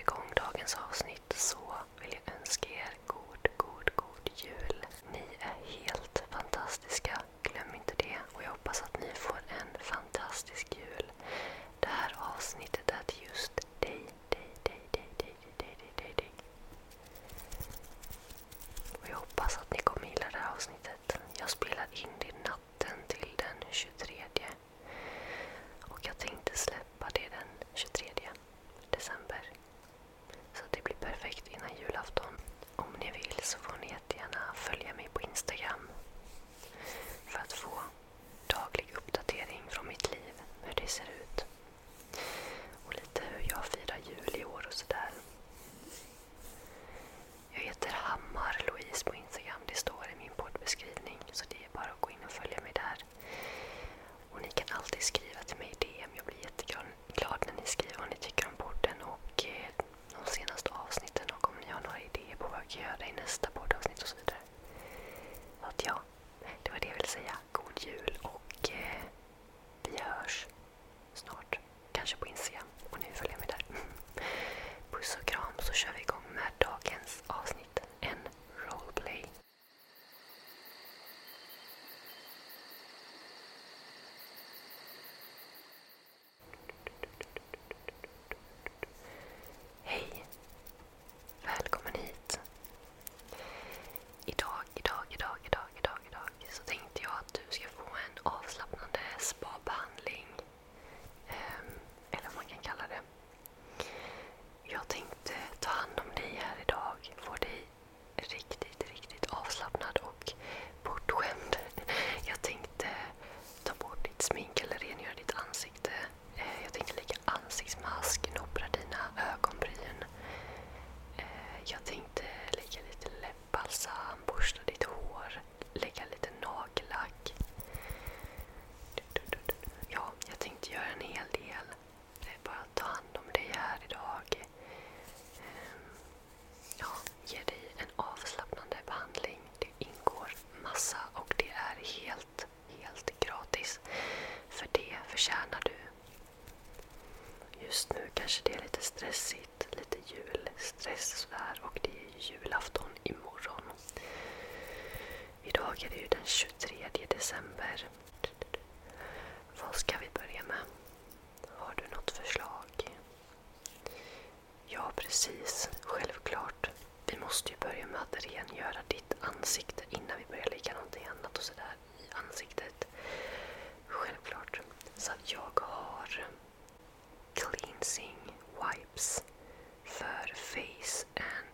igång dagens avsnitt så vill jag önska er god, god, god jul. förtjänar du. Just nu kanske det är lite stressigt, lite julstress sådär och det är julafton imorgon. Idag är det ju den 23 december. Vad ska vi börja med? Har du något förslag? Ja, precis. Självklart. Vi måste ju börja med att rengöra ditt ansikte innan vi börjar lägga någonting annat och sådär i ansiktet. Självklart. Så att jag har cleansing wipes för face and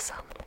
самом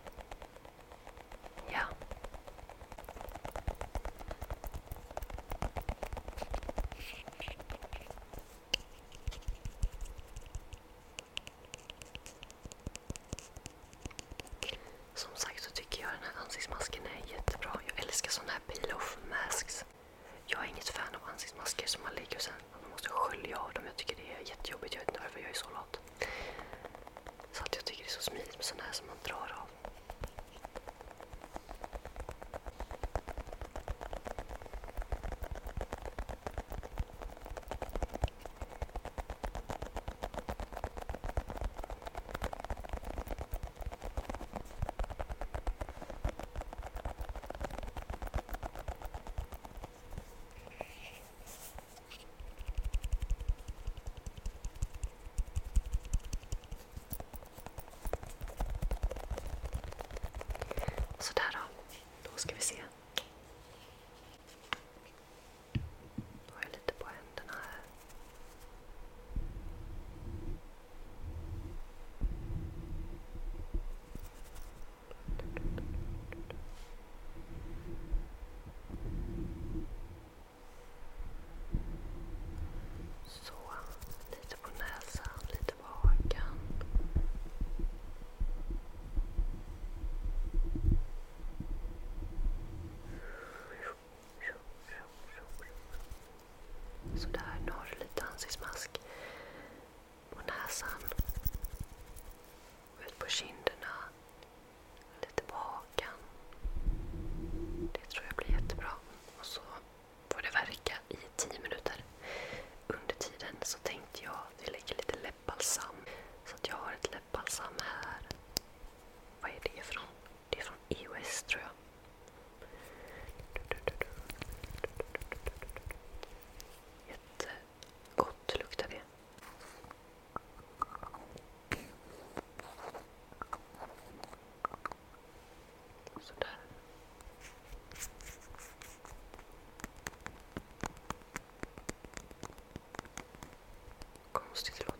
So that konstigt låter.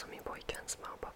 Som min pojkväns mamma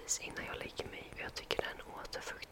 precis innan jag lägger mig och jag tycker den återfuktar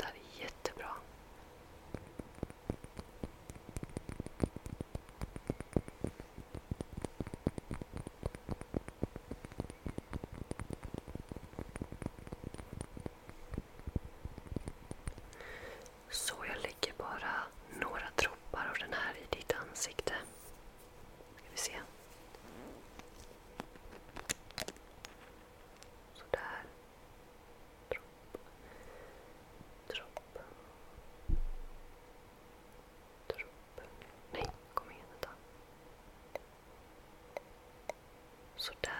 sodass